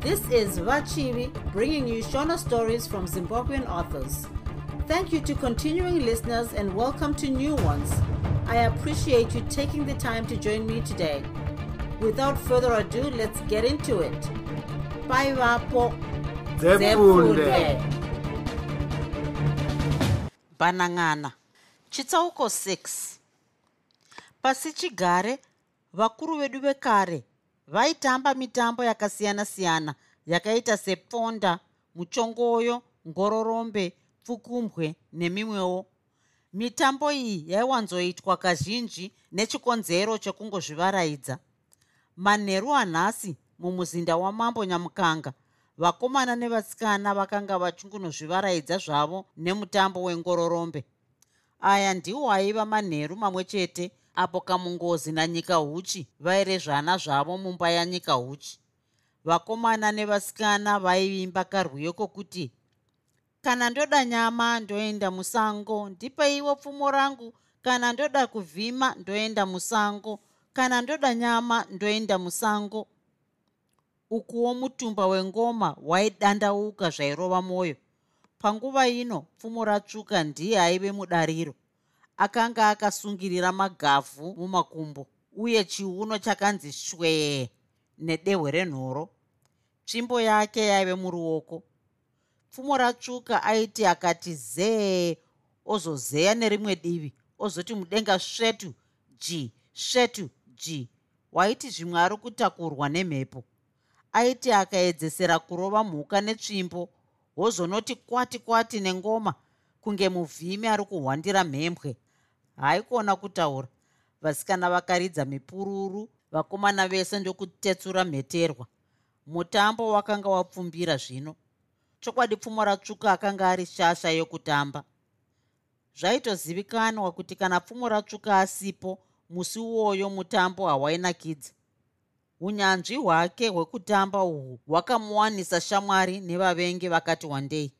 This is Vachivi bringing you Shona stories from Zimbabwean authors. Thank you to continuing listeners and welcome to new ones. I appreciate you taking the time to join me today. Without further ado, let's get into it. Bye, Vapo. Banang'ana chitsauko 6 pasi chigare vakuru vedu vekare vaitamba mitambo yakasiyana-siyana yakaita seponda muchongoyo ngororombe pfukumbwe nemimwewo. Mitambo iyi yaiwanzoitwa kazhinji nechikonzero chekungozvivaraidza. Manheru anhasi mumuzinda wamambo nyamukanga vakomana nevasikana vakanga vachingunozvivaraidza zvavo nemutambo wengororombe. Aya ndiwo aiva manheru mamwe chete apo kamungozi nanyika huchi vairezvana zvavo mumba yanyika huchi. Vakomana nevasikana vaivimba karwiyo kokuti kana ndoda nyama ndoenda musango ndipeiwo pfumo rangu. Kana ndoda kuvhima ndoenda musango. Kana ndoda nyama ndoenda musango. Ukuwo mutumba wengoma waidandauka zvairova mwoyo panguva ino pfumo ratsvuka ndiye aive mudariro akanga akasungirira magavhu mumakumbo uye chiuno chakanzi shwee nedehwe renhoro. Tsvimbo yake yaive muruoko. Pfumo ratsvuka aiti akati zee ozozeya nerimwe divi ozoti mudenga svetu ji svetu ji. Waiti zvimwe ari kutakurwa nemhepo. Aiti akaedzesera kurova mhuka netsvimbo wozonoti kwati kwati nengoma kunge muvhimi ari kuhwandira mhembwe haaikona kutaura. Vasikana vakaridza mipururu vakomana vese ndokutetsura mheterwa. Mutambo wakanga wapfumbira zvino. Chokwadi pfumo ratsvuka akanga ari shasha yokutamba. Zvaitozivikanwa kuti kana pfumo ratsvuka asipo musi uwoyo mutambo hawainakidza unyanzvi hwake hwekutamba uhwu hwakamuwanisa shamwari nevavengi vakati wandei.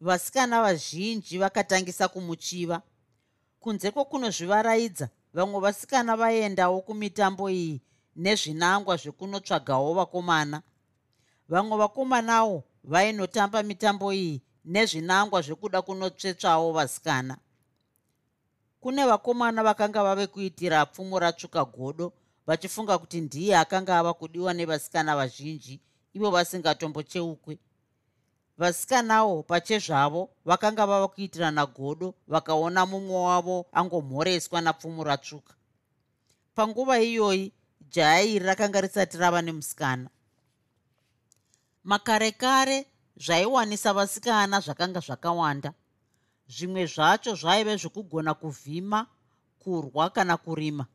Vasikana vazhinji vakatangisa kumuchiva kunze kwokunozvivaraidza vamwe vasikana vaendawo kumitambo iyi nezvinangwa zvekunotsvagawo vakomana. Vamwe vakomanawo vainotamba mitambo iyi nezvinangwa zvekuda kunotsvetsvawo vasikana. Kune vakomana vakanga vave kuitira pfumo ratsvuka godo vachifunga kuti ndiye akanga ava kudiwa nevasikana vazhinji ivo vasingatombocheukwi vasikanawo pachezvavo vakanga vava kuitirana godo vakaona mumwe wavo angomhoreswa napfumo ratsvuka. Panguva iyoyi jaya iri rakanga risati rava nemusikana. Makare kare zvaiwanisa vasikana zvakanga zvakawanda. Zvimwe zvacho zvaive zvokugona kuvhima kurwa kana kurima.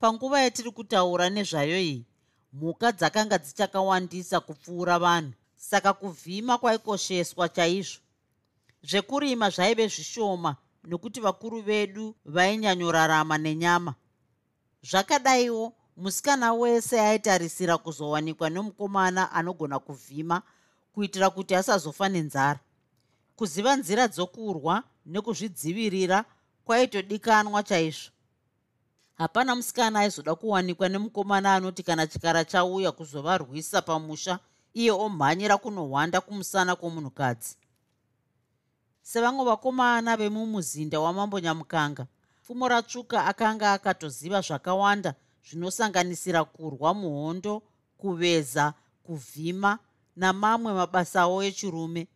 Panguva yatiri kutaura nezvayo iyi mhuka dzakanga dzichakawandisa kupfuura vanhu saka kuvhima kwaikosheswa chaizvo. Zvekurima zvaive zvishoma nokuti vakuru vedu vainyanyorarama nenyama. Zvakadaiwo musikana wese aitarisira kuzowanikwa nemukomana anogona kuvhima kuitira kuti asazofa nenzara. Kuziva nzira dzokurwa nekuzvidzivirira kwaitodikanwa chaizvo. Hapana musikana aizoda kuwanikwa nemukomana anoti kana chikara chauya kuzovarwisa pamusha iye omhanyira kunohwanda kumusana kwomunhukadzi. Sevamwe vakomana vemumuzinda wamambo nyamukanga pfumo ratsvuka akanga akatoziva zvakawanda zvinosanganisira kurwa muhondo kuveza kuvhima namamwe mabasawo echirume.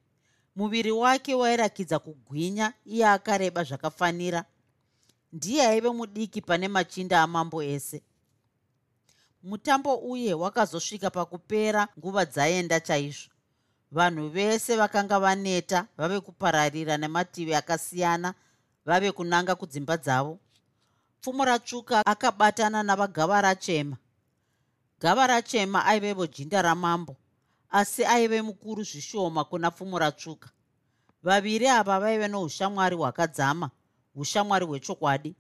Muviri wake wairakidza kugwinya iye akareba zvakafanira. Ndiye aive mudiki pane machinda amambo ese mutambo uye wakazosvika pakupera nguva dzaenda chaizvo. Vanhu vese vakanga vaneta vave kupararira nemativi akasiyana vave kunanga kudzimba dzavo. Pfumo ratsvuka akabatana navagava rachema. Gava rachema aivevo jinda ramambo asi aive mukuru zvishoma kuna pfumo ratsvuka. Vaviri ava vaive noushamwari hwakadzama ushamwari hwechokwadi.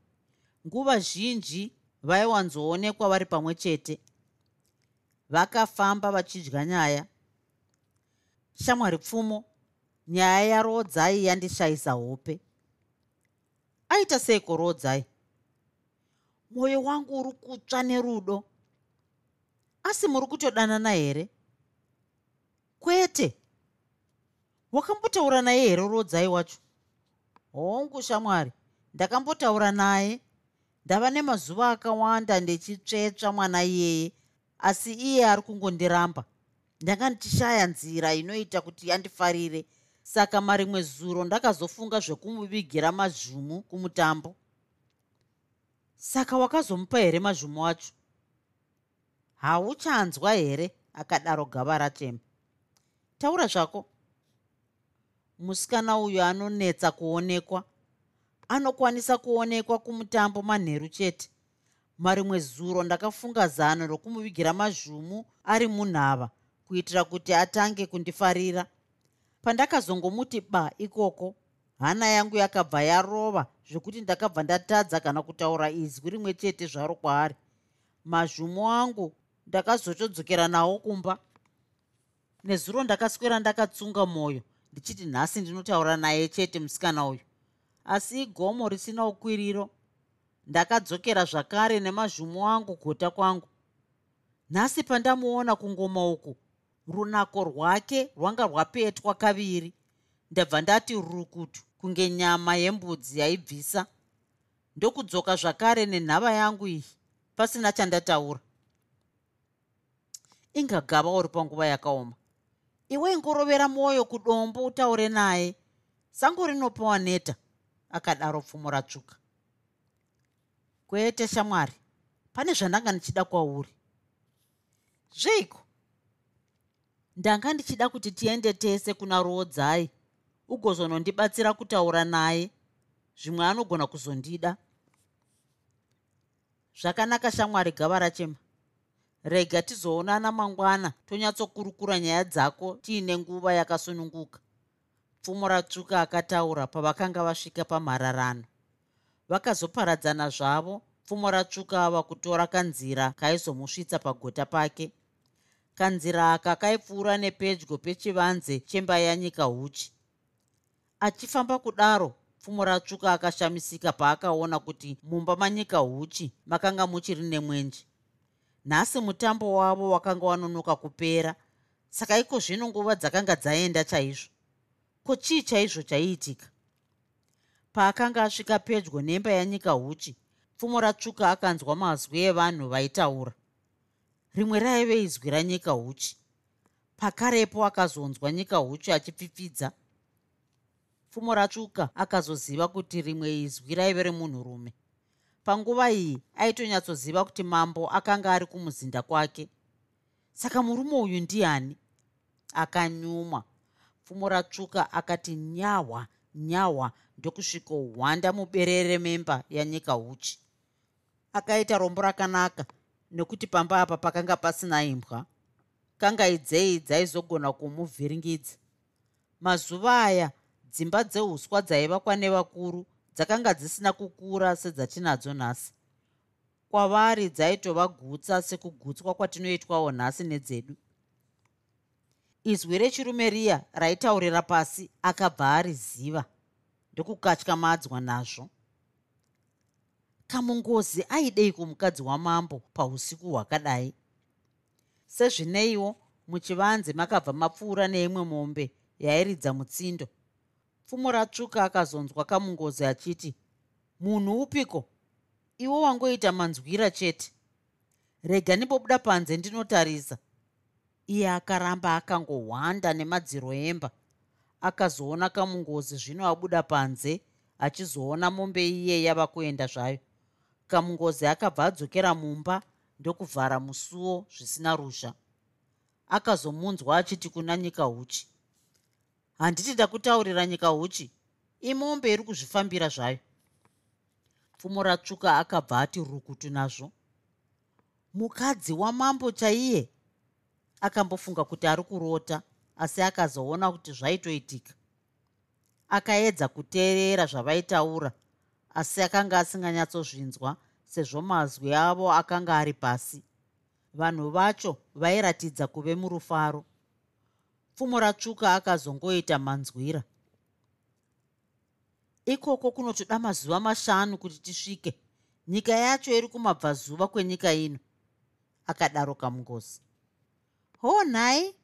Nguva zhinji vaiwanzoonekwa vari pamwe chete. Vakafamba vachidya nyaya. Shamwari pfumo nyaya yarodzai yandishayisa hope. Aita seiko rodzai? Mwoyo wangu uri kutsva nerudo. Asi muri kutodanana here? Kwete! Wakambotaura naye here rodzai wacho? Hongu shamwari ndakambotaura naye ndava nemazuva akawanda ndichitsvetsva mwana iyeye asi iye ari kungondiramba. Ndanga ndichishaya nzira inoita kuti andifarire saka marimwe zuro ndakazofunga zvekumuvigira mazvumu kumutambo. Saka wakazomupa here mazvumu acho? Hauchanzwa here? Akadaro gava ratema. Taura zvako. Musikana uyu anonetsa kuonekwa anokwanisa kuonekwa kumutambo manheru chete. Marimwe zuro ndakafunga zano rokumuvigira mazvumu ari munhava kuitira kuti atange kundifarira. Pandakazongomuti ba ikoko hana yangu yakabva yarova zvekuti ndakabva ndatadza kana kutaura izwi rimwe chete zvaro kwaari. Mazvumo angu ndakazochodzokera nawo kumba. Nezuro ndakaswera ndakatsunga mwoyo ndichiti nhasi ndinotaura naye chete musikana uyu asi igomo risina ukwiriro. Ndakadzokera zvakare nemazvumo angu gota kwangu. Nhasi pandamuona kungoma uku runako rwake rwanga rwapetwa kaviri. Ndabva ndati rukutu kunge nyama yembudzi yaibvisa. Ndokudzoka zvakare nenhava yangu iyi pasina chandataura. Ingagava uri panguva yakaoma. Iwe ingorovera mwoyo kudombo utaure naye. Sango rinopiwa neta akadaro pfumo ratsvuka. Kwete shamwari pane zvandanga ndichida kwauri. Zveiko? Ndanga ndichida kuti tiende tese kuna roodzai ugozonondibatsira kutaura naye zvimwe anogona kuzondida. Zvakanaka shamwari gava rachema. Rega tizoonana mangwana tonyatsokurukura nyaya dzako tiine nguva yakasununguka pfumo ratsvuka akataura pavakanga vasvika pamhararano vakazoparadzana zvavo pfumo ratsvuka ava kutora kanzira kaizomusvitsa pagota pake. Kanzira aka kaipfuura nepedyo pechivanze chemba yanyika huchi. Achifamba kudaro pfumo ratsvuka akashamisika paakaona kuti mumba manyika huchi makanga muchiri nemwenje. Nhasi mutambo wavo wakanga wanonoka kupera saka iko zvino nguva dzakanga dzaenda chaizvo ko chii chaizvo chaiitika. Paakanga asvika pedyo nemba yanyika huchi pfumo ratsvuka akanzwa mazwi evanhu vaitaura. Rimwe raive izwi ranyika huchi. Pakarepo akazonzwa nyika huchi achipfipfidza pfumo ratsvuka akazoziva kuti rimwe izwi raive remunhurume. Panguva iyi aitonyatsoziva kuti mambo akanga ari kumuzinda kwake. Saka murume uyu ndiani? Akanyumwa pfumo ratsvuka akati nyahwa nyahwa ndokusvikohwanda muberere memba yanyika huchi akaita rombo rakanaka nekuti pamba apa pakanga pasina imbwa. Kangaidzei dzaizogona kumuvhiringidza. Mazuva aya dzimba dzeuswa dzaivakwa nevakuru dzakanga dzisina kukura sedzatinadzo nhasi. Kwavari dzaitova gutsa sekugutswa kwatinoitwawo nhasi nedzedu izwi rechirume riya raitaurira pasi akabva ariziva ndokukatyamadzwa nazvo. Kamungozi aidei kumukadzi wamambo pausiku hwakadai? Sezvineiwo muchivanze makabva mapfuura neimwe mombe yairidza mutsindo. Pfumo ratsvuka akazonzwa kamungozi achiti munhu upiko? Iwo wangoita manzwira chete. Rega ndimbobuda panze ndinotarisa iye akaramba akangohwanda nemadziro emba. Akazoona kamungozi zvino abuda panze achizoona mombe iye yava kuenda zvayo. Kamungozi akabva adzokera mumba ndokuvhara musuwo zvisina rusha akazomunzwa achiti kuna nyika huchi handiti ndakutaurira nyika huchi imombe iri kuzvifambira zvayo. Pfumo ratsvuka akabva ati rukutu nazvo mukadzi wamambo chaiye akambofunga kuti ari kurota asi akazoona kuti zvaitoitika. Akaedza kuteerera zvavaitaura asi akanga asinganyatsozvinzwa sezvo mazwi avo akanga ari pasi. Vanhu vacho vairatidza kuve murufaro. Pfumo ratsvuka akazongoita manzwira. Ikoko kunotoda mazuva mashanu kuti tisvike. Nyika yacho iri kumabvazuva kwenyika ino akadaro kamungozi ho nhai?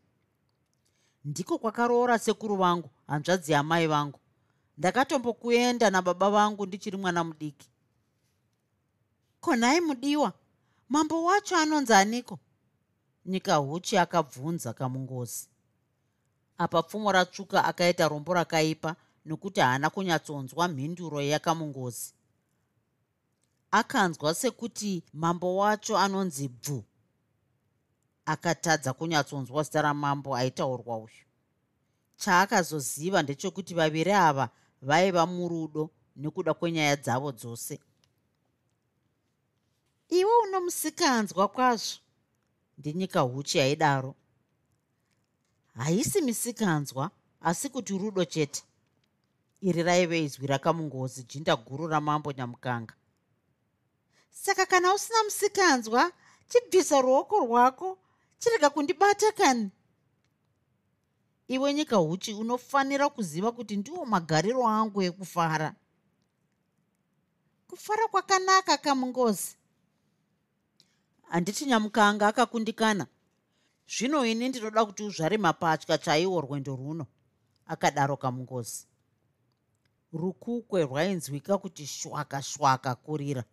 Ndiko kwakaroora sekuru vangu hanzvadzi yamai vangu. Ndakatombokuenda nababa vangu ndichiri mwana mudiki. Konhai mudiwa? Mambo wacho anonzi aniko? Nyika huchi akabvunza kamungozi. Apa pfumo ratsvuka akaita rombo rakaipa nokuti haana kunyatsonzwa mhinduro yakamungozi. Akanzwa sekuti mambo wacho anonzi bvu akatadza kunyatsonzwa zita ramambo aitaurwa uyu. Chaakazoziva ndechekuti vaviri ava vaiva murudo nekuda kwenyaya dzavo dzose. Iwe unomusikanzwa kwazvo? Ndinyika huchi yaidaro haisi misikanzwa asi kuti rudo chete. Iri raive izwi rakamungozi jinda guru ramambo nyamukanga. Saka kana usina musikanzwa chibvisa ruoko rwako chirega kundibata kani? Iwe nyika huchi unofanira kuziva kuti ndiwo magariro angu ekufara. Kufara kwakanaka kamungozi. Handiti nyamukanga akakundikana. Zvino ini ndinoda kuti uzvare mapatya chaiwo rwendo runo akadaro kamungozi. Rukukwe rwainzwika kuti shwaka shwaka kurira.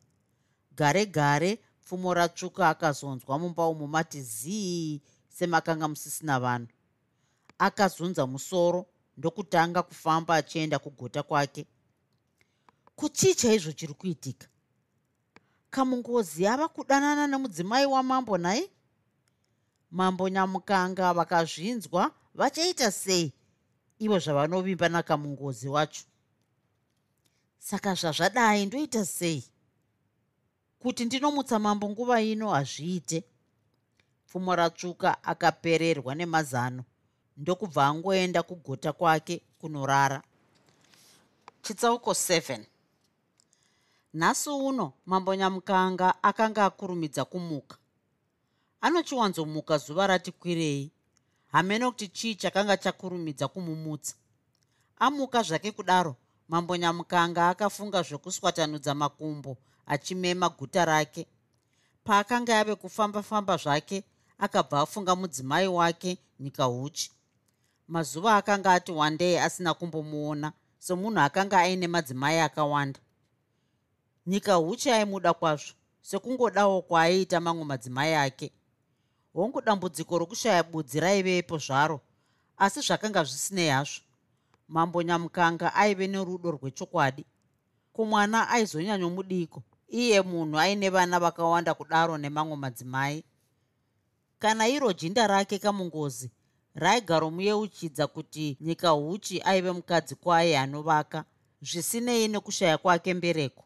Gare gare pfumo ratsvuka akazonzwa mumba umo mati zii semakanga musisina vanhu. Akazunza musoro ndokutanga kufamba achienda kugota kwake. Kuchii chaizvo chiri kuitika? Kamungozi ava kudanana nemudzimai wamambo nai mambo nyamukanga vakazvinzwa vachaita sei ivo zvavanovimba nakamungozi wacho? Saka zvazvadai ndoita sei kuti ndinomutsa mambo nguva ino hazviite pfumo ratsvuka akapererwa nemazano. Ndokubva angoenda kugota kwake kunorara. Chitsauko 7 nhasi uno mambo nyamukanga akanga akurumidza kumuka. Anochiwanzomuka zuva rati kwirei? Hamene kuti chii chakanga chakurumidza kumumutsa? Amuka zvake kudaro mambo nyamukanga akafunga zvekuswatanudza makumbo achimema guta rake. Paakanga ave kufamba-famba zvake akabva afunga mudzimai wake nyika huchi. Mazuva akanga ati wandei asina kumbomuona semunhu akanga aine madzimai akawanda. Nyika huchi aimuda kwazvo sekungodawo kwaaiita mamwe madzimai ake. Hongu dambudziko rokushaya budzi raivepo zvaro asi zvakanga zvisinei hazvo. Mambo nyamukanga aive nerudo rwechokwadi. Kumwana aizonyanyomudiko iye munhu aine vana vakawanda kudaro nemamwe madzimai. Kana iro jinda rake kamungozi raigaromuyeuchidza kuti nyika huchi aive mukadzi kwaye anovaka zvisinei nekushaya kwake mbereko.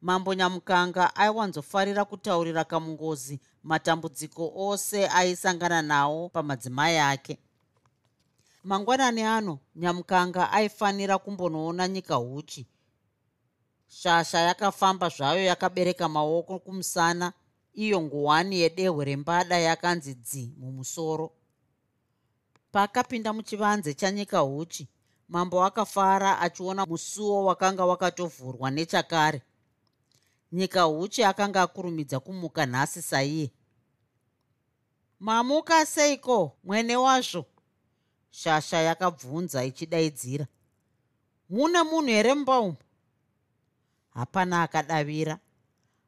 Mambo nyamukanga aiwanzofarira kutaurira kamungozi matambudziko ose aisangana nawo pamadzimai ake. Mangwanani ano nyamukanga aifanira kumbonoona nyika huchi shasha yakafamba zvayo yakabereka maoko kumusana. Iyo nguwani yedehwe rembada yakanzi dzi mumusoro. Paakapinda muchivanze chanyika huchi mambo akafara achiona musuwo wakanga wakatovhurwa nechakare. Nyika huchi akanga akurumidza kumuka nhasi saiye. Mamuka seiko mwene wazvo? Shasha yakabvunza ichidaidzira. Mune munhu here mumba umu hapana akadavira.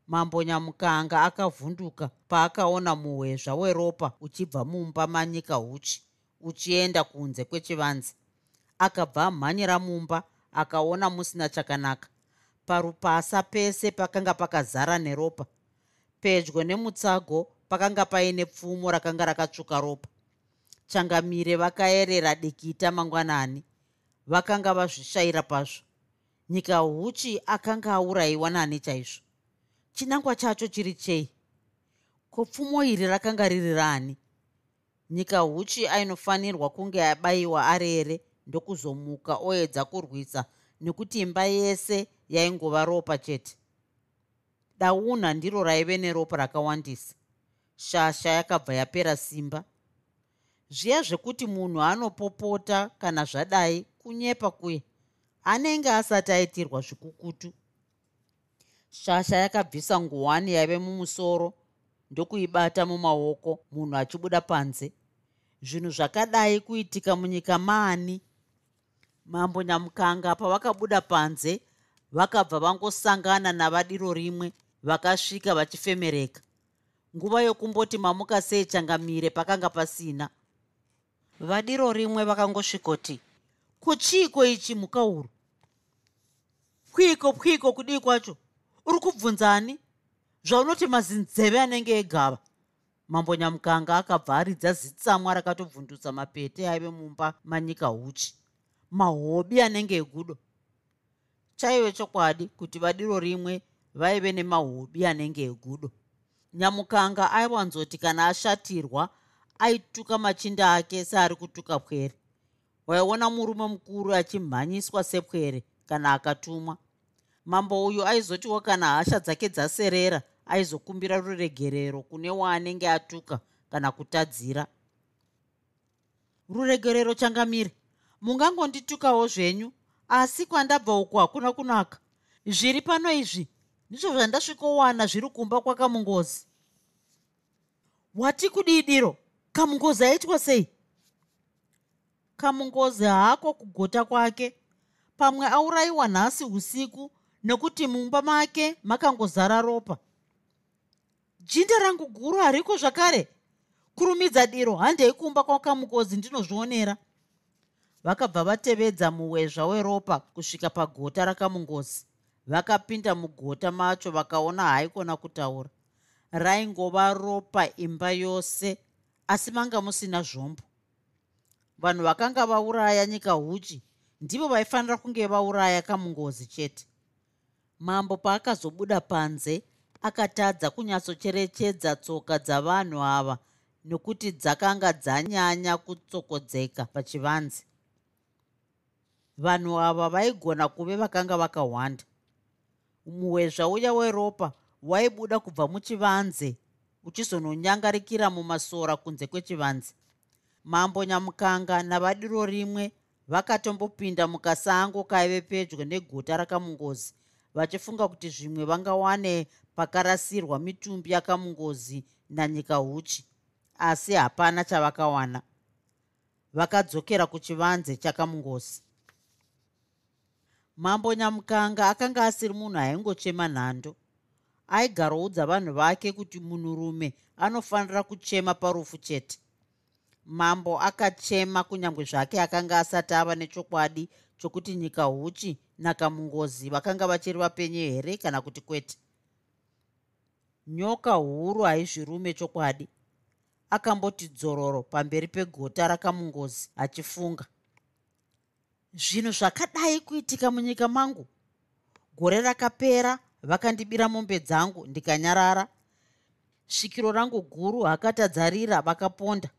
Mambo nyamukanga akavhunduka paakaona muhwezva weropa uchibva mumba manyika huchi uchienda kunze kwechivanze. Akabva amhanyira mumba akaona musina chakanaka. Parupasa pese pakanga pakazara neropa. Pedyo nemutsago pakanga paine pfumo rakanga rakatsvuka ropa. Changamire vakaerera dikita mangwanani. Vakanga vazvishayira pazvo nyika huchi akanga aurayiwa nani chaizvo? Chinangwa chacho chiri chei? Ko pfumo iri rakanga riri rani? Nyika huchi ainofanirwa kunge abayiwa arere ndokuzomuka oedza kurwisa nekuti imba yese yaingova ropa chete? Dauna ndiro raive neropa rakawandisa. Shasha yakabva yapera simba. Zviya zvekuti munhu anopopota kana zvadai kunyepa kuye anenge asati aitirwa zvikukutu. Shasha yakabvisa nguwani yaive mumusoro ndokuibata mumaoko munhu achibuda panze. Zvinhu zvakadai kuitika munyika maani. Mambo nyamukanga pavakabuda panze vakabva vangosangana navadiro rimwe vakasvika vachifemereka. Nguva yokumboti mamuka sei changamire pakanga pasina. Vadiro rimwe vakangosvikoti kuchiiko ichi muka uru kwiko kwiko kudii kwacho? Uri kubvunzani? Zvaunoti mazinzeve anenge egava mambo nyamukanga akabva aridza zitsamwa rakatobvundutsa mapete aive mumba manyika uchi mahobi anenge egudo. Chaive chokwadi kuti vadiro rimwe vaive nemahobi anenge egudo. Nyamukanga aiwanzoti kana ashatirwa aituka machinda ake seari kutuka pwere waiona murume mukuru achimhanyiswa sepwere kana akatumwa. Mambo uyu aizotiwo kana hasha dzake dzaserera aizokumbira ruregerero kune waanenge atuka kana kutadzira. Ruregerero changamire. Mungangonditukawo zvenyu asi kwandabva uku hakuna kunaka. Zviri pano izvi ndizvo zvandasvikowana zviri kumba kwakamungozi. Wati kudidiro kamungozi aitwa sei? Kamungozi haako kugota kwake pamwe aurayiwa nhasi usiku nekuti mumba make makangozara ropa. Jinda rangu guru hariko zvakare? Kurumidza diro handei kumba kwakamukozi ndinozvionera. Vakabva vatevedza muwezva weropa kusvika pagota rakamungozi. Vakapinda mugota macho vakaona haikona kutaura. Raingova ropa imba yose asi manga musina zvombo. Vanhu vakanga vauraya nyika huchi ndivo vaifanira kunge vauraya kamungozi chete. Mambo paakazobuda panze akatadza kunyatsocherechedza tsoka dzavanhu ava nokuti dzakanga dzanyanya kutsokodzeka pachivanze. Vanhu ava vaigona kuve vakanga vakawanda. Muwezva uya weropa waibuda kubva muchivanze uchizononyangarikira mumasora kunze kwechivanze. Mambo nyamukanga navadiro rimwe vakatombopinda mukasango kaive pedyo neguta rakamungozi vachifunga kuti zvimwe vangawane pakarasirwa mitumbi yakamungozi nanyika huchi asi hapana chavakawana. Vakadzokera kuchivanze chakamungozi. Mambo nyamukanga akanga asiri munhu aingochema nhando. Aigaroudza vanhu vake kuti munhurume anofanira kuchema parufu chete mambo akachema kunyange zvake akanga asati ava nechokwadi chokuti nyika huchi nakamungozi vakanga vachiri vapenye here kana kuti kwete? Nyoka huru haizvirume chokwadi. Akamboti dzororo pamberi pegota rakamungozi achifunga. Zvinhu zvakadai kuitika munyika mangu? Gore rakapera vakandibira mombe dzangu ndikanyarara. Svikiro rangu guru hakatadzarira vakaponda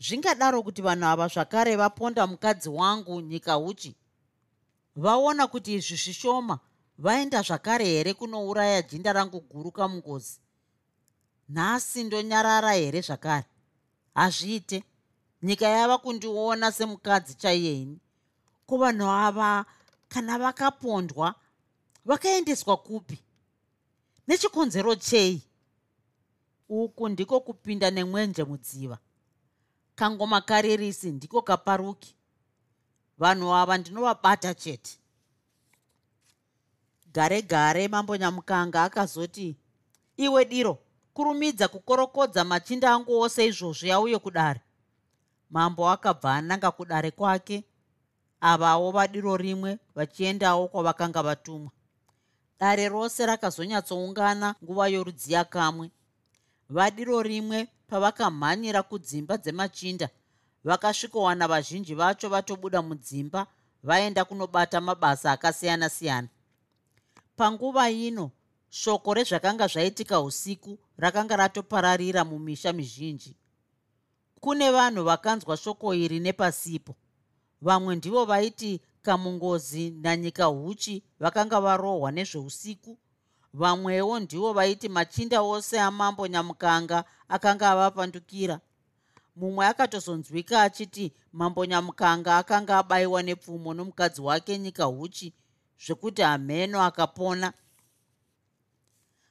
zvingadaro kuti vanhu ava zvakare vaponda mukadzi wangu nyika uchi. Vaona kuti izvi zvishoma vaenda zvakare here kunouraya jinda rangu guru kamungozi nhasi ndonyarara here zvakare? Hazviite. Nyika yava kundiona semukadzi chaiyeni. Ko vanhu ava kana vakapondwa vakaendeswa kupi? Nechikonzero chei? Uku ndiko kupinda nemwenje mudziva kangoma karirisi ndiko kaparuki. Vanhu ava ndinovabata chete. Gare gare mambo nyamukanga akazoti iwe diro kurumidza kukorokodza machinda angu ose izvozvi auye kudare. Mambo akabva ananga kudare kwake avawo vadiro rimwe vachiendawo kwavakanga vatumwa. Dare rose rakazonyatsoungana nguva yorudziya kamwe vadiro rimwe pavakamhanyira kudzimba dzemachinda. Vakasvikowana vazhinji vacho vatobuda mudzimba vaenda kunobata mabasa akasiyana-siyana. Panguva ino shoko rezvakanga zvaitika usiku rakanga ratopararira mumisha mizhinji. Kune vanhu vakanzwa shoko iri nepasipo. Vamwe ndivo vaiti kamungozi nanyika huchi vakanga varohwa nezveusiku vamwewo ndivo vaiti machinda ose amambo nyamukanga akanga avapandukira. Mumwe akatozonzwika achiti mambo nyamukanga akanga abayiwa nepfumo nomukadzi wake nyika huchi zvekuti hameno akapona.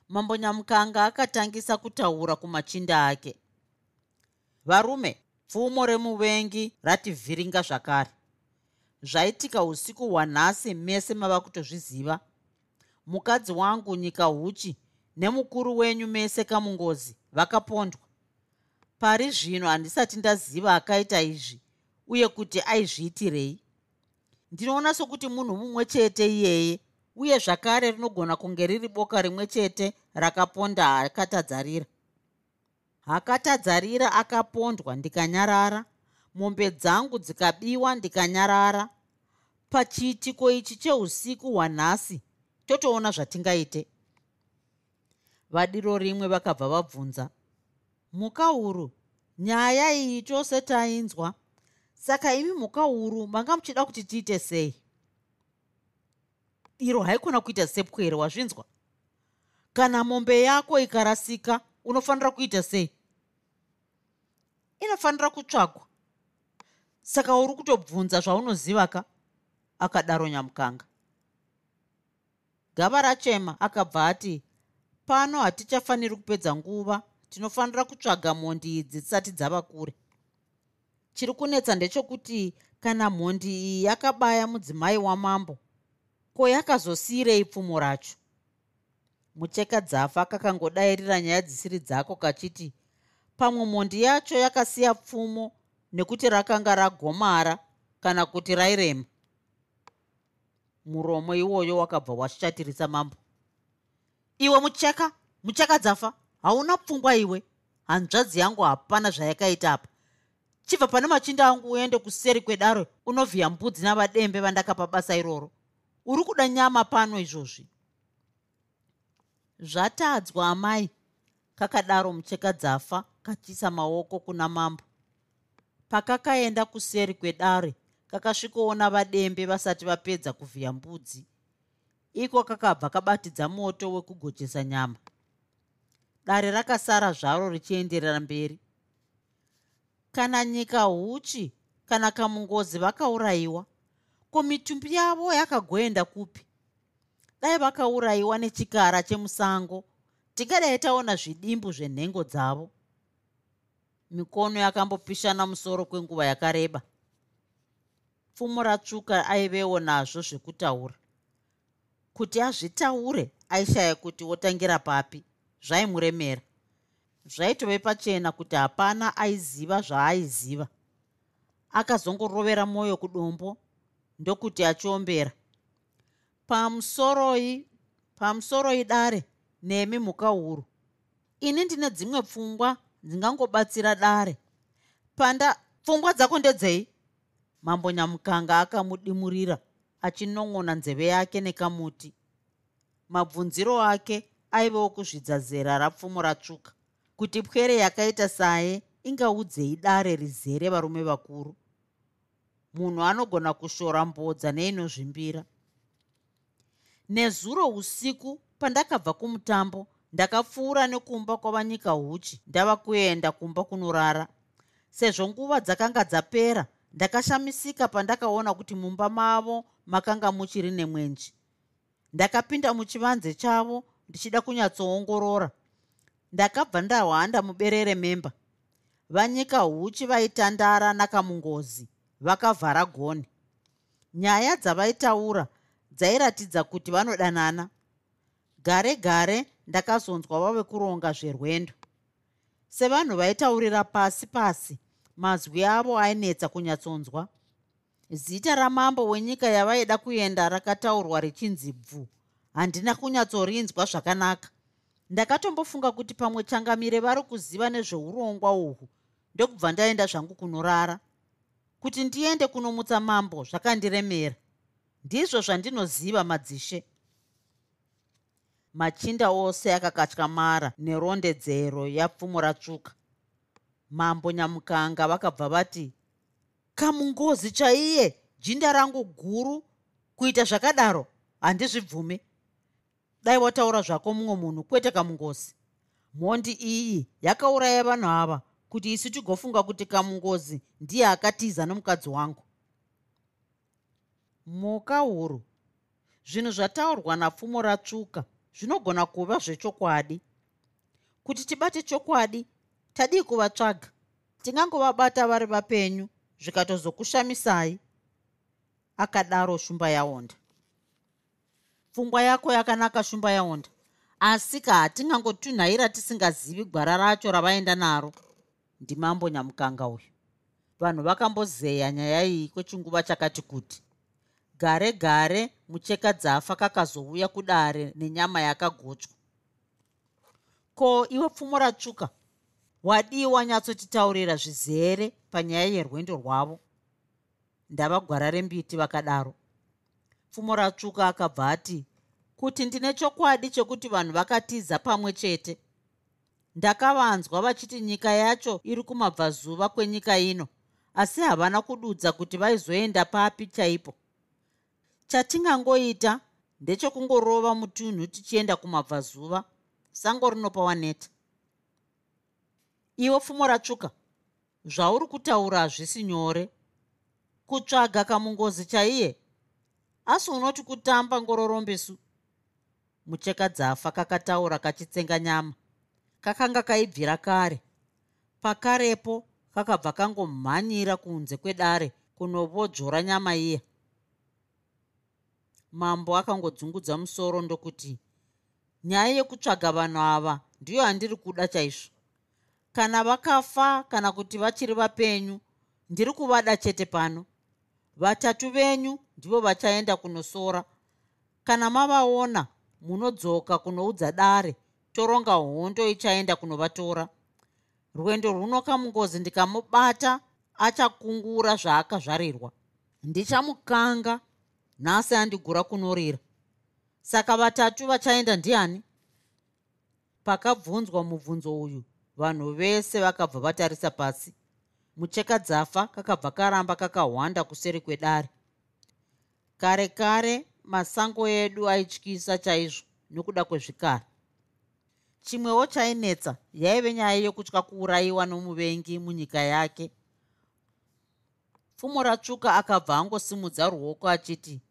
Mambo nyamukanga akatangisa kutaura kumachinda ake. Varume pfumo remuvengi rativhiringa zvakare. Zvaitika usiku hwanhasi mese mava kutozviziva mukadzi wangu nyika huchi nemukuru wenyu mese kamungozi vakapondwa. Pari zvino handisati ndaziva akaita izvi uye kuti aizviitirei? Ndinoona sokuti munhu mumwe chete iyeye uye zvakare rinogona kunge riri boka rimwe chete rakaponda hakatadzarira. Hakatadzarira akapondwa ndikanyarara. Mombe dzangu dzikabiwa ndikanyarara. Pachiitiko ichi cheusiku hwanhasi totoona zvatingaite. Vadiro rimwe vakabva vabvunza muka uru nyaya iyi tose tainzwa? Saka imi muka uru manga muchida kuti tiite sei? Iro haikona kuita sepwere wazvinzwa? Kana mombe yako ikarasika unofanira kuita sei? Inofanira kutsvagwa. Saka uri kutobvunza zvaunoziva ka akadaro nyamukanga gava rachema akabva ati pano hatichafaniri kupedza nguva. Tinofanira kutsvaga mhondi idzi dzisati dzava kure. Chiri kunetsa ndechekuti kana mhondi iyi yakabaya mudzimai wamambo ko yakazosiyirei pfumo racho? Mucheka dzafa kakangodairira nyaya dzisiri dzako kachiti pamwe mhondi yacho yakasiya pfumo nekuti rakanga ragomara kana kuti rairema muromo iwoyo wakabva washatirisa mambo. Iwe mucheka mucheka dzafa. Hauna pfungwa iwe. Hanzvadzi yangu hapana zvayakaita apa. Chibva pane machinda angu uende kuseri kwedare unovhiya mbudzi navadembe vandakapa basa iroro. Uri kuda nyama pano izvozvi? Zvatadzwa amai. Kakadaro mucheka dzafa kachiisa maoko kuna mambo. Pakakaenda kuseri kwedare kakasvikoona vadembe vasati vapedza kuvhiya mbudzi. Iko kakabva kabatidza moto wekugochesa nyama. Dare rakasara zvaro richienderera mberi. Kana nyika huchi kana kamungozi vakaurayiwa ko mitumbi yavo yakagoenda kupi? Dai vakaurayiwa nechikara chemusango tingadai taona zvidimbu zvenhengo dzavo. Mikono yakambopishana musoro kwenguva yakareba pfumo ratsvuka aivewo nazvo zvekutaura. Kuti azvitaure aishaya kuti wotangira papi zvaimuremera. Zvaitove pachena kuti hapana aiziva zvaaiziva. Akazongorovera mwoyo kudombo ndokuti achiombera. Pamusoroi pamusoroi dare nemi mhuka huru. Ini ndine dzimwe pfungwa ndingangobatsira dare. Panda pfungwa dzako ndedzei mambo nyamukanga akamudimurira achinon'ona nzeve yake nekamuti. Mabvunziro ake aivewo kuzvidza zera rapfumo ratsvuka kuti pwere yakaita saye ingaudzei dare rizere varume vakuru. Munhu anogona kushora mbodza neinozvimbira. Nezuro usiku pandakabva kumutambo ndakapfuura nekumba kwavanyika huchi ndava kuenda kumba kunorara. Sezvo nguva dzakanga dzapera ndakashamisika pandakaona kuti mumba mavo makanga muchiri nemwenji ndakapinda muchivanze chavo ndichida kunyatsoongorora ndakabva ndahwanda muberere memba. Vanyika huchi vaitandara nakamungozi vakavhara goni. Nyaya dzavaitaura dzairatidza kuti vanodanana. Gare gare ndakazonzwa vave kuronga zverwendo. Sevanhu vaitaurira pasi pasi mazwi avo ainetsa kunyatsonzwa. Zita ramambo wenyika yavaida kuenda rakataurwa richinzi bvu handina kunyatsorinzwa zvakanaka. Ndakatombofunga kuti pamwe changamire vari kuziva nezveurongwa uhwu ndokubva ndaenda zvangu kunorara kuti ndiende kunomutsa mambo zvakandiremera. Ndizvo zvandinoziva madzishe. Machinda ose akakatyamara nerondedzero yapfumo ratsvuka mambo nyamukanga vakabva vati kamungozi chaiye? Jinda rangu guru kuita zvakadaro? Handizvibvume dai wataura zvako mumwe munhu kwete kamungozi. Mhondi iyi yakauraya vanhu ava kuti isu tigofunga kuti kamungozi ndiye akatiza nomukadzi wangu. Muka huru. Zvinhu zvataurwa napfumo ratsvuka zvinogona kuva zvechokwadi. Kuti tibate chokwadi tadii kuvatsvaga. Tingangovabata vari vapenyu zvikatozokushamisai. Akadaro shumba yaonda. Pfungwa yako yakanaka shumba yaonda. Asi ka hatingangotunhaira tisingazivi gwara racho ravaenda naro ndimambo nyamukanga uyu. Vanhu vakambozeya nyaya iyi kwechinguva chakati kuti gare gare mucheka dzafa kakazouya kudare nenyama yakagochwa. Ko iwe pfumo ratsvuka wadii wanyatsotitaurira zvizere panyaya yerwendo rwavo. Ndava gwara rembiti vakadaro. Pfumo ratsvuka akabva ati kuti ndine chokwadi chekuti vanhu vakatiza pamwe chete. Ndakavanzwa vachiti nyika yacho iri kumabvazuva kwenyika ino asi havana kududza kuti vaizoenda papi chaipo. Chatingangoita ndechekungorova mutunhu tichienda kumabvazuva. Sango rinopa waneta iwe pfumo ratsvuka. Zvauri kutaura hazvisi nyore. Kutsvaga kamungozi chaiye. Asi unoti kutamba ngororombesu mucheka dzafa kakataura kachitsenga nyama. Kakanga kaibvira kare. Pakarepo kakabva kangomhanyira kunze kwedare kunovodzvora nyama iya. Mambo akangodzungudza musoro ndokuti nyaya yekutsvaga vanhu ava ndiyo handiri kuda chaizvo kana vakafa kana kuti vachiri vapenyu ndiri kuvada chete pano. Vatatu venyu ndivo vachaenda kunosora. Kana mavaona munodzoka kunoudza dare. Toronga hondo ichaenda kunovatora. Rwendo runo kamungozi ndikamubata achakungura zvaakazvarirwa ndichamukanga nhasi andigura kunorira. Saka vatatu vachaenda ndiani? Pakabvunzwa mubvunzo uyu vanhu vese vakabva vatarisa pasi. Mucheka dzafa kakabva karamba kakahwanda kuseri kwedare. Kare kare masango edu aityisa chaizvo nokuda kwezvikara. Chimwewo chainetsa yaive nyaya yokutya kuurayiwa nomuvengi munyika yake. Pfumo ratsvuka akabva angosimudza ruoko achiti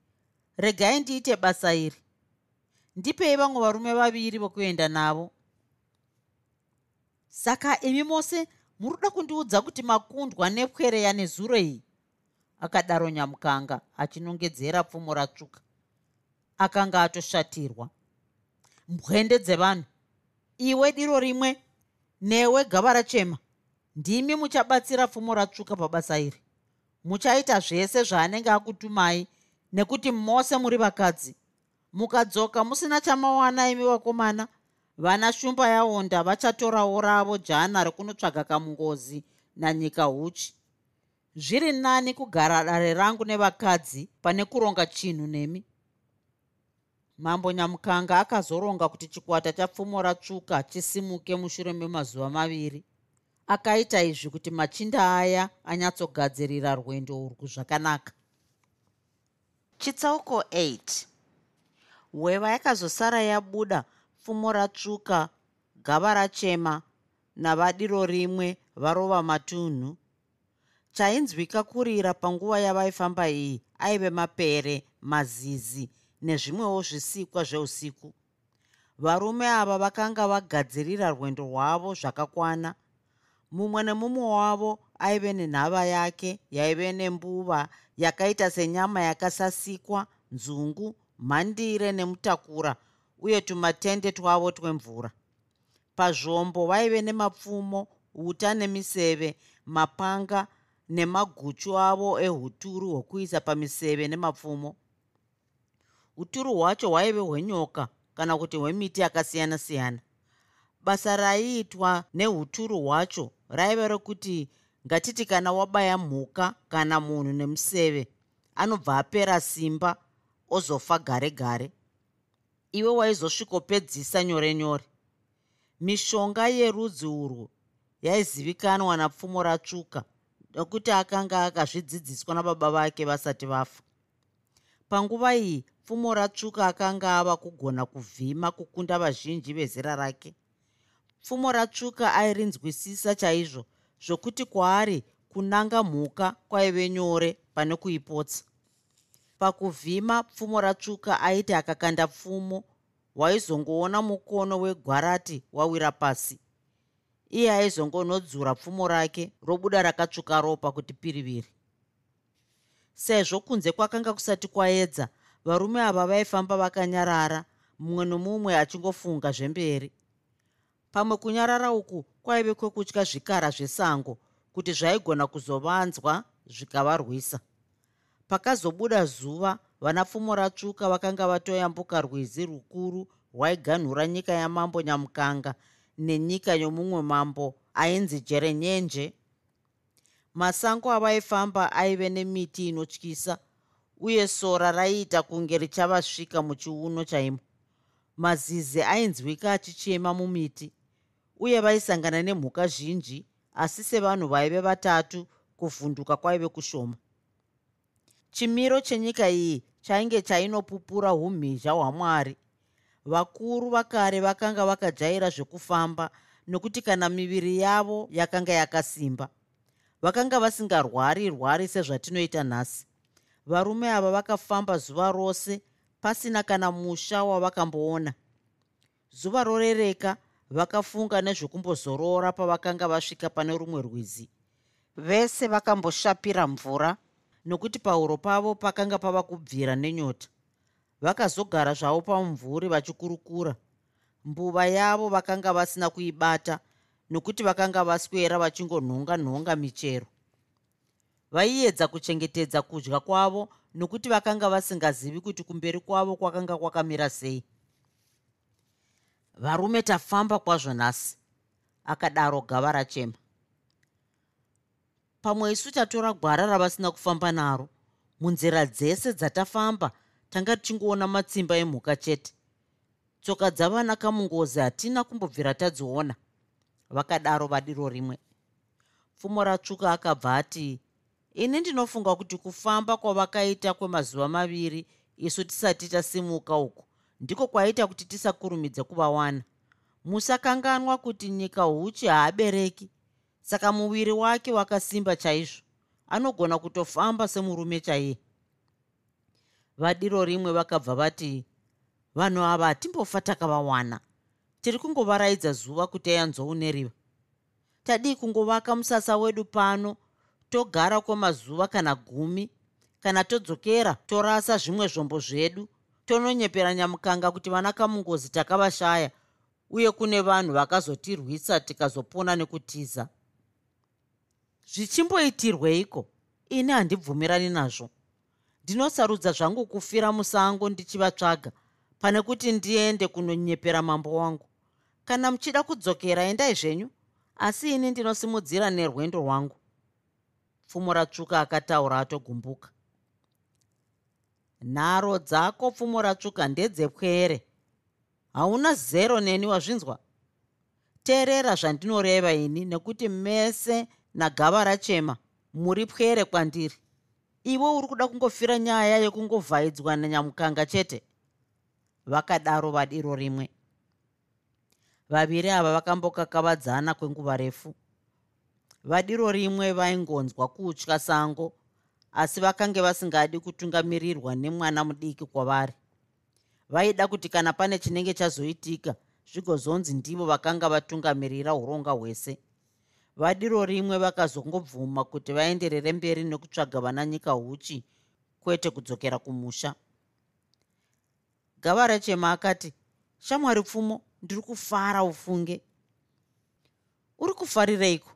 regai ndiite basa iri. Ndipei vamwe varume vaviri vokuenda navo saka imi mose muri kuda kundiudza kuti makundwa nepwereya nezuro iyi? Akadaro nyamukanga achinongedzera pfumo ratsvuka. Akanga atoshatirwa. Mbwende dzevanhu iwe diro rimwe newe gava rachema ndimi muchabatsira pfumo ratsvuka pabasa iri. Muchaita zvese zvaanenge akutumai nekuti mose muri vakadzi. Mukadzoka musina chamawana imi vakomana vana shumba yaonda vachatorawo ravo jana rekunotsvaga kamungozi nanyika uchi zviri nani kugara dare rangu nevakadzi pane kuronga chinhu nemi? Mambo nyamukanga akazoronga kuti chikwata chapfumo ratsvuka chisimuke mushure memazuva maviri. Akaita izvi kuti machinda aya anyatsogadzirira rwendo urwu zvakanaka. Chitsauko 8 hweva yakazosara yabuda pfumo ratsvuka gava rachema navadiro rimwe varova matunhu. Chainzwika kurira panguva yavaifamba iyi aive mapere mazizi nezvimwewo zvisikwa zveusiku. Varume ava vakanga vagadzirira rwendo rwavo zvakakwana. Mumwe nemumwe wavo aive nenhava yake yaive nembuva yakaita senyama yakasasikwa nzungu mhandire nemutakura uye tumatende twavo twemvura. Pazvombo vaive nemapfumo uta nemiseve mapanga nemaguchu avo ehuturu hwokuisa pamiseve nemapfumo. Uturu hwacho hwaive hwenyoka kana kuti hwemiti yakasiyana-siyana. Basa raiitwa neuturu hwacho raive rokuti ngatiti kana wabaya mhuka kana munhu nemuseve anobva apera simba ozofa gare gare iwe waizosvikopedzisa nyore nyore. Mishonga yerudzi urwu yaizivikanwa napfumo ratsvuka nokuti akanga akazvidzidziswa nababa vake vasati vafa. Panguva iyi pfumo ratsvuka akanga ava kugona kuvhima kukunda vazhinji vezera rake. Pfumo ratsvuka airinzwisisa chaizvo zvokuti kwaari kunanga mhuka kwaive nyore pane kuipotsa pakuvhima pfumo ratsvuka aiti akakanda pfumo. Waizongoona mukono wegwarati wawira pasi. Iye aizongonodzura pfumo rake robuda rakatsvuka ropa kuti piriviri. Sezvo kunze kwakanga kusati kwaedza varume ava vaifamba vakanyarara mumwe nomumwe achingofunga zvemberi. Pamwe kunyarara uku kwaive kwekutya zvikara zvesango kuti zvaigona kuzovanzwa zvikavarwisa pakazobuda zuva vana pfumo ratsvuka vakanga vatoyambuka rwizi rukuru rwaiganhura nyika yamambo nyamukanga nenyika yomumwe mambo ainzi jerenyenje. Masango avaifamba aive nemiti inotyisa uye sora raiita kunge richavasvika muchiuno chaimo. Mazizi ainzwika achichema mumiti uye vaisangana nemhuka zhinji asi sevanhu vaive vatatu kuvhunduka kwaive kushoma chimiro chenyika iyi chainge chainopupura umhizha hwamwari. Vakuru vakare vakanga vakajaira zvekufamba nokuti kana miviri yavo yakanga yakasimba vakanga vasingarwari rwari sezvatinoita nhasi. Varume ava vakafamba zuva rose pasina kana musha wavakamboona. Zuva rorereka vakafunga nezvekumbozorora pavakanga vasvika pane rumwe rwizi. Vese vakamboshapira mvura nokuti pauro pavo pakanga pava kubvira nenyota. Vakazogara zvavo pamumvuri vachikurukura. Mbuva yavo vakanga vasina kuibata nokuti vakanga vaswera vachingonhonga nhonga michero. Vaiedza kuchengetedza kudya kwavo nokuti vakanga vasingazivi kuti kumberi kwavo kwakanga kwakamira sei. Varume tafamba kwazvo nhasi akadaro gava rachema pamwe isu tatora gwara ravasina kufamba naro. Munzira dzese dzatafamba tanga tichingoona matsimba emhuka chete. Tsoka dzavana kamungozi hatina kumbobvira tadziona. Vakadaro vadiro rimwe. Pfumo ratsvuka akabva ati ini ndinofunga kuti kufamba kwavakaita kwemazuva maviri isu tisati tasimuka uku ndiko kwaita kuti tisakurumidze kuvawana. Musakanganwa kuti nyika uchi haabereki saka muviri wake wakasimba chaizvo. Anogona kutofamba semurume chaiye vadiro rimwe vakabva vati vanhu ava hatimbofa takavawana tiri kungovaraidza zuva kuti ayanzouneriva tadii kungovaka musasa wedu pano togara kwemazuva kana gumi kana todzokera torasa zvimwe zvombo zvedu tononyepera nyamukanga kuti vana kamungozi takavashaya uye kune vanhu vakazotirwisa tikazopona nekutiza zvichimboitirweiko ini handibvumirani nazvo. Ndinosarudza zvangu kufira musango ndichivatsvaga pane kuti ndiende kunonyepera mambo wangu. Kana muchida kudzokera endai zvenyu. Asi ini ndinosimudzira nerwendo rwangu. Pfumo ratsvuka akataura atogumbuka. Nharo dzako pfumo ratsvuka ndedzepwere hauna zero neni wazvinzwa. Teerera zvandinoreva ini nekuti mese nagava rachema muri pwere kwandiri. Iwe uri kuda kungofira nyaya yekungovhaidzwa nanyamukanga chete? Vakadaro vadiro rimwe. Vaviri ava vakambokakavadzana kwenguva refu. Vadiro rimwe vaingonzwa kutya sango asi vakange vasingadi kutungamirirwa nemwana mudiki kwavari. Vaida kuti kana pane chinenge chazoitika zvigozonzi ndivo vakanga vatungamirira uronga hwese vadiro rimwe vakazongobvuma kuti vaenderere mberi nekutsvaga vana nyika uchi kwete kudzokera kumusha. Gava rechema akati shamwari pfumo ndiri kufara ufunge. Uri kufarireiko?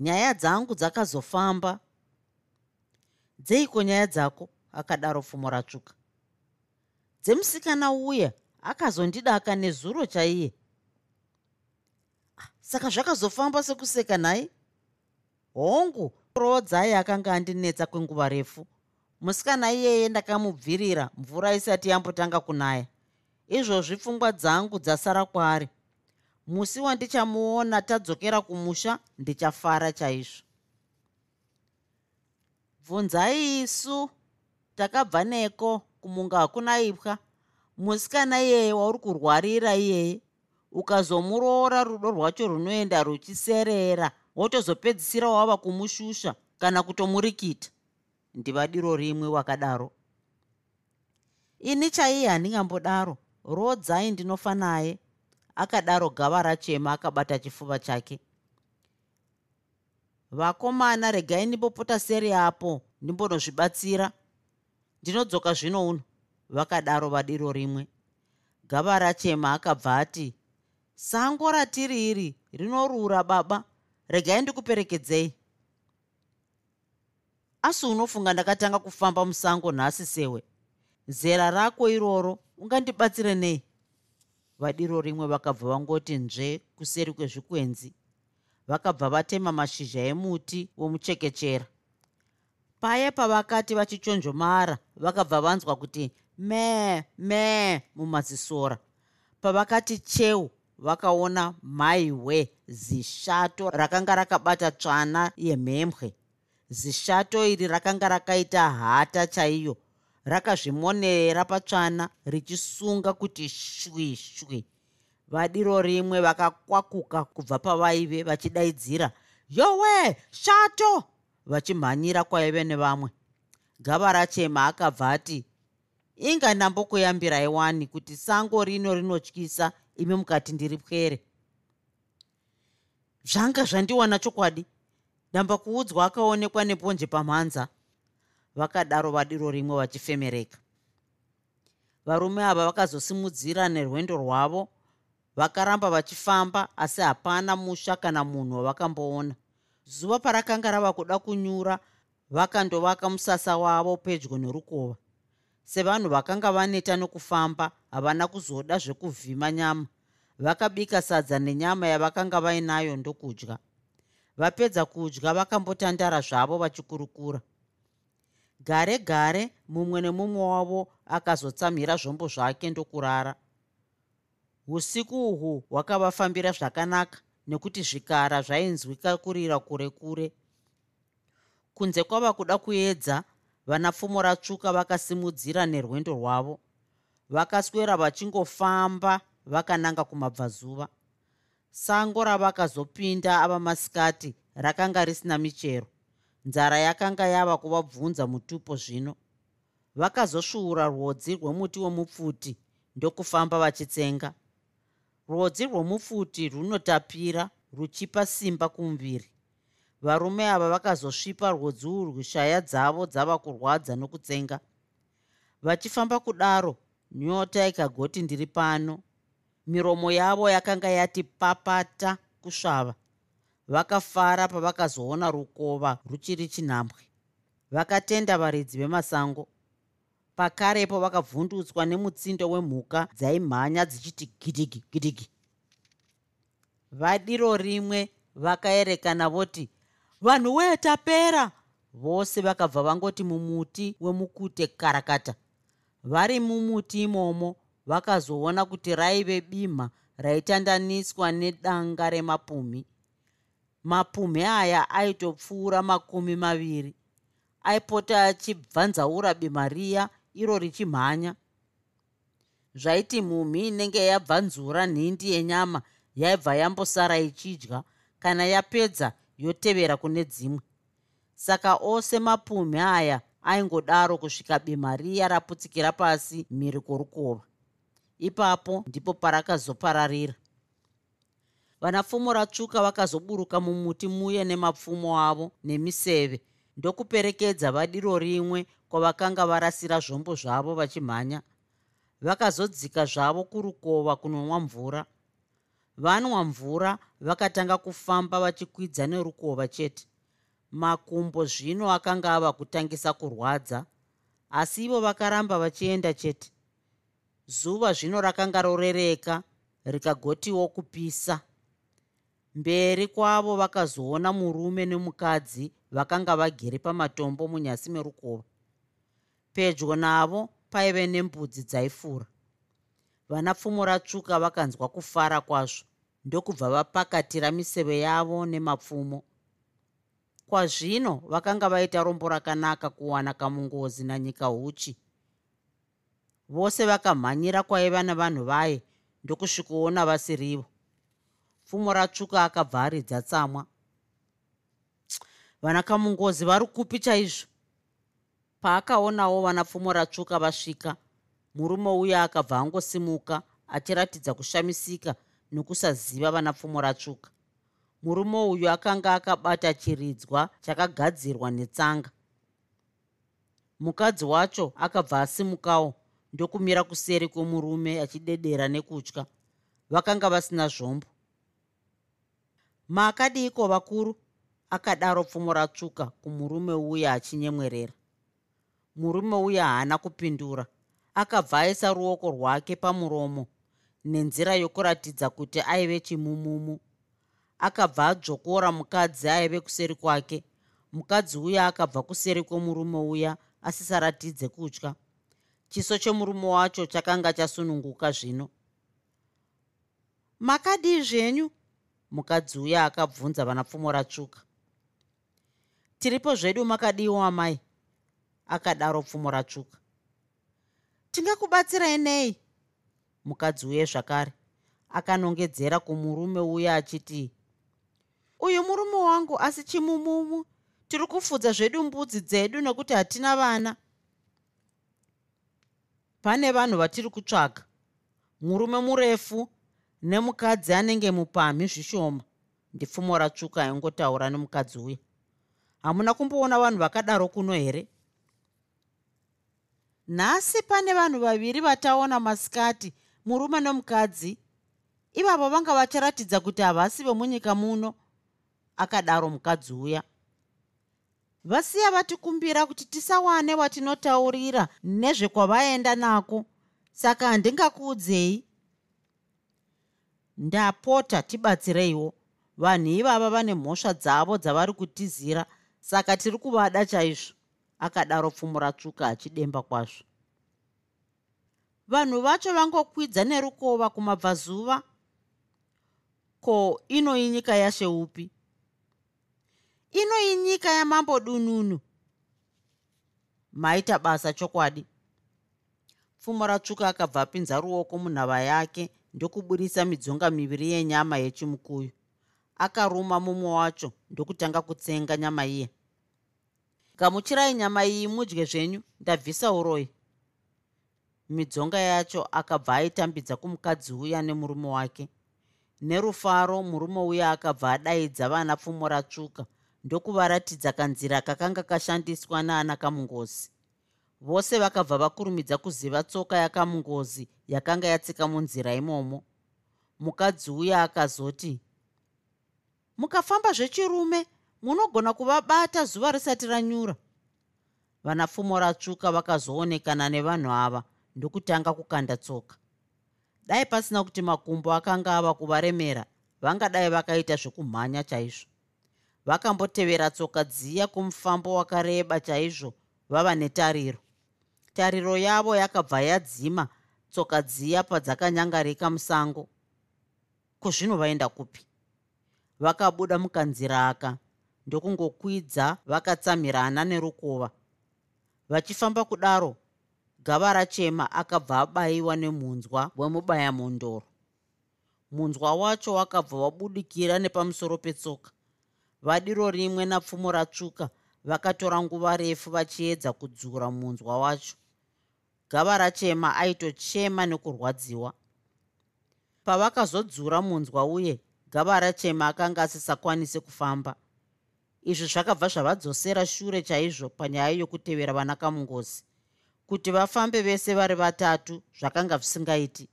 Nyaya dzangu dzakazofamba. Dzeiko nyaya dzako? akadaro pfumo ratsvuka. Dzemusikana uya akazondidaka nezuro chaiye saka zvakazofamba sekuseka nhai? Hongu rodzai akanga andinetsa kwenguva refu. Musikana iyeye ndakamubvirira mvura isati yambotanga kunaya. Izvozvi pfungwa dzangu dzasara kwaari. Musi wandichamuona tadzokera kumusha ndichafara chaizvo. Bvunzai isu takabva neko kumunga hakuna ipwa. Musikana iyeye wauri kurwarira iyeye ukazomuroora rudo rwacho runoenda ruchiserera wotozopedzisira wava kumushusha kana kutomurikita ndivadiro rimwe wakadaro. Ini chaiye handingambodaro rodzai ndinofa naye akadaro gava rachema akabata chifuva chake. Vakomana regai ndimbopota seri apo ndimbonozvibatsira. Ndinodzoka zvino uno vakadaro vadiro rimwe. Gava rachema akabva ati sango ratiri iri rinorura baba. Regai ndikuperekedzei. Asi unofunga ndakatanga kufamba musango nhasi sewe. Zera rako iroro ungandibatsire nei? Vadiro rimwe vakabva vangoti nzve kuseri kwezvikwenzi. Vakabva vatema mashizha emuti womuchekechera. Paya pavakati vachichonjomara vakabva vanzwa kuti mee mee mumazisora pavakati cheu vakaona maiwe zishato rakanga rakabata tsvana yemhemwe zishato iri rakanga rakaita hata chaiyo. Rakazvimonera patsvana richisunga kuti shwi shwi. Vadiro rimwe vakakwakuka kubva pavaive vachidaidzira yowe shato! Vachimhanyira kwaive nevamwe. Gava rachema akabva ati inga ndambokuyambirai wani kuti sango rino rinotyisa imi mukati ndiri pwere. Zvanga zvandiwana chokwadi ndamba kuudzwa akaonekwa neponje pamhanza vakadaro vadiro rimwe vachifemereka. Varume ava vakazosimudzira nerwendo rwavo vakaramba vachifamba asi hapana musha kana munhu wavakamboona zuva parakanga rava kuda kunyura vakandovaka musasa wavo pedyo nerukova sevanhu vakanga vaneta nokufamba havana kuzoda zvekuvhima nyama. Vakabika sadza nenyama yavakanga vainayo ndokudya. Vapedza kudya vakambotandara zvavo vachikurukura. Gare gare mumwe nemumwe wavo akazotsamhira zvombo zvake ndokurara. Usiku uhwu hwakavafambira zvakanaka nekuti zvikara zvainzwika kurira kure kure. Kunze kwava kuda kuedza vana pfumo ratsvuka vakasimudzira nerwendo rwavo vakaswera vachingofamba vakananga kumabvazuva. Sango ravakazopinda ava masikati rakanga risina michero. Nzara yakanga yava kuvabvunza mutupo zvino. Vakazosvuura rwodzi rwemuti womupfuti ndokufamba vachitsenga. Rwodzi rwomupfuti runotapira ruchipa simba kumuviri varume ava vakazosvipa rwodzi urwu shaya dzavo dzava kurwadza nokutsenga. Vachifamba kudaro nyota ikagoti ndiri pano. Miromo yavo yakanga yati papata kusvava. Vakafara pavakazoona rukova ruchiri chinhambwe. Vakatenda varidzi vemasango. Pakarepo vakavhundutswa nemutsindo wemhuka dzaimhanya dzichiti gidigi gidigi. Vadiro rimwe vakaerekana voti vanhu wee tapera! Vose vakabva vangoti mumuti wemukute karakata vari mumuti imomo vakazoona kuti raive bimha raitandaniswa nedanga remapumhi mapumhi aya aitopfuura makumi maviri. Aipota achibvanzaura bima riya iro richimhanya. Zvaiti mumhi inenge yabvanzura nhindi yenyama yaibva yambosara ichidya kana yapedza yotevera kune dzimwe. Saka ose mapumhi aya aingodaro kusvika bima riya raputsikira pasi mhiri kworukova. Ipapo ndipo parakazopararira. Vanapfumo ratsvuka vakazoburuka mumuti muye nemapfumo avo nemiseve ndokuperekedza vadiro rimwe kwavakanga varasira zvombo zvavo vachimhanya. Vakazodzika zvavo kurukova kunonwa mvura. Vanwa mvura vakatanga kufamba vachikwidza nerukova chete makumbo zvino akanga ava kutangisa kurwadza asi ivo vakaramba vachienda chete. Zuva zvino rakanga rorereka rikagotiwo kupisa. Mberi kwavo vakazoona murume nemukadzi vakanga vagere pamatombo munyasi merukova. Pedyo navo paive nembudzi dzaifura. Vana pfumo ratsvuka vakanzwa kufara kwazvo ndokubva vapakatira miseve yavo nemapfumo kwazvino vakanga vaita rombo rakanaka kuwana kamungozi nanyika uchi vose vakamhanyira kwaiva nevanhu vaye ndokusvikoona vasirivo. Pfumo ratsvuka akabva aridza tsamwa. Vana kamungozi vari kupi chaizvo? Paakaonawo vana pfumo ratsvuka vasvika murume uya akabva angosimuka achiratidza kushamisika nokusaziva vana pfumo ratsvuka murume uyu akanga akabata chiridzwa chakagadzirwa netsanga. Mukadzi wacho akabva asimukawo ndokumira kuseri kwomurume achidedera nekutya. Vakanga vasina zvombo. Makadiko vakuru akadaro pfumo ratsvuka kumurume uya achinyemwerera. Murume uya haana kupindura. Akabva aisa ruoko rwake pamuromo nenzira yokuratidza kuti aive chimumumu akabva adzvokora mukadzi aive kuseri kwake. Mukadzi uya akabva kuseri kwomurume uya asisaratidze kutya. Chiso chemurume wacho chakanga chasununguka zvino. Makadii zvenyu? Mukadzi uya akabvunza vana pfumo ratsvuka. Tiripo zvedu makadiwa mai? Akadaro pfumo ratsvuka. Tingakubatsirai nei? Mukadzi uye zvakare. Akanongedzera kumurume uya achiti uyu murume wangu asi chimumumu tiri kufudza zvedu mbudzi dzedu nokuti hatina vana. Pane vanhu vatiri kutsvaga murume murefu nemukadzi anenge mupamhi zvishoma. Ndipfumo ratsvuka aingotaura nemukadzi uya hamuna kumboona vanhu vakadaro kuno here? Nhasi pane vanhu vaviri vataona masikati murume nomukadzi. Ivavo vanga vachiratidza kuti havasi vemunyika muno akadaro mukadzi uya. Vasiya vatikumbira kuti tisawane watinotaurira nezvekwavaenda nako. Saka handingakuudzei. Ndapota tibatsireiwo. Vanhu ivava vane mhosva dzavo dzavari kutizira. Saka tiri kuvada chaizvo. Akadaro pfumo ratsvuka achidemba kwazvo. Vanhu vacho vangokwidza nerukova kumabvazuva. Ko inoi nyika yashe inoi nyika yamambo dununu. Maita basa chokwadi. Pfumo ratsvuka akabva apinza ruoko munhava yake ndokuburisa midzonga miviri yenyama yechimukuyu. Akaruma mumwe wacho ndokutanga kutsenga nyama iye. Gamuchirai nyama iyi mudye zvenyu ndabvisa uroyi midzonga yacho akabva aitambidza kumukadzi uya nemurume wake. Nerufaro murume uya akabva adaidza vana pfumo ratsvuka ndokuvaratidza kanzira kakanga kashandiswa naana kamungozi. Vose vakabva vakurumidza kuziva tsoka yakamungozi yakanga yatsika munzira imomo. Mukadzi uya akazoti mukafamba zvechirume munogona kuvabata zuva risati ranyura. Vanapfumo ratsvuka vakazoonekana nevanhu ava ndokutanga kukanda tsoka. Dai pasina kuti makumbo akanga ava kuvaremera vangadai vakaita zvekumhanya chaizvo vakambotevera tsoka dziya kumufambo wakareba chaizvo vava netariro. Tariro yavo yakabva yadzima tsoka dziya padzakanyangarika musango. Kuzvino vaenda kupi? Vakabuda mukanzira aka ndokungokwidza vakatsamirana nerukova. Vachifamba kudaro gava rachema akabva abayiwa nemunzwa wemubaya mondoro munzwa wacho wakabva wabudikira nepamusoro petsoka vadiro rimwe napfumo ratsvuka vakatora nguva refu vachiedza kudzura munzwa wacho. Gava rachema aitochema nekurwadziwa. Pavakazodzura munzwa uye gava rachema akanga asisakwanisi kufamba. Izvi zvakabva zvavadzosera shure chaizvo panyaya yokutevera vana kamungozi kuti vafambe vese vari vatatu zvakanga zvisingaiti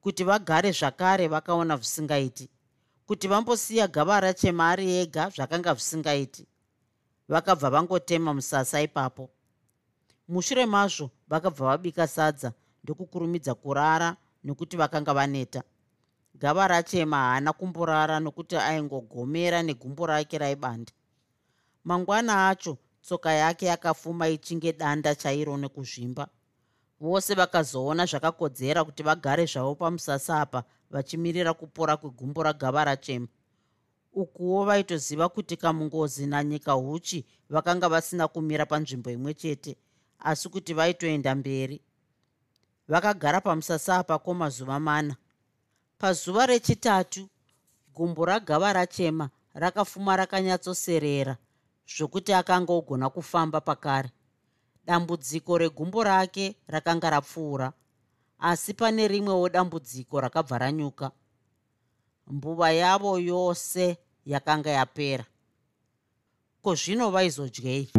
kuti vagare zvakare vakaona zvisingaiti kuti vambosiya gavara chema ari ega zvakanga zvisingaiti. Vakabva vangotema musasa ipapo. Mushure mazvo vakabva vabika sadza ndokukurumidza kurara nokuti vakanga vaneta. Gava rachema haana kumborara nokuti aingogomera negumbo rake raibanda. Mangwana acho tsoka yake yakafuma ichinge danda chairo nekuzvimba vose vakazoona zvakakodzera kuti vagare zvavo pamusasa apa vachimirira kupora kwegumbo ragava rachema ukuwo vaitoziva kuti kamungozi nanyika huchi vakanga vasina kumira panzvimbo imwe chete asi kuti vaitoenda mberi. Vakagara pamusasa apa kwemazuva mana. Pazuva rechitatu gumbo ragava rachema rakafuma rakanyatsoserera zvokuti akanga ogona kufamba pakare dambudziko regumbo rake rakanga rapfuura asi pane rimwewo dambudziko rakabva ranyuka. Mbuva yavo yose yakanga yapera. Ko zvino vaizodyei?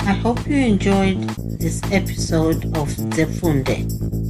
I hope you enjoyed this episode of Zefunde.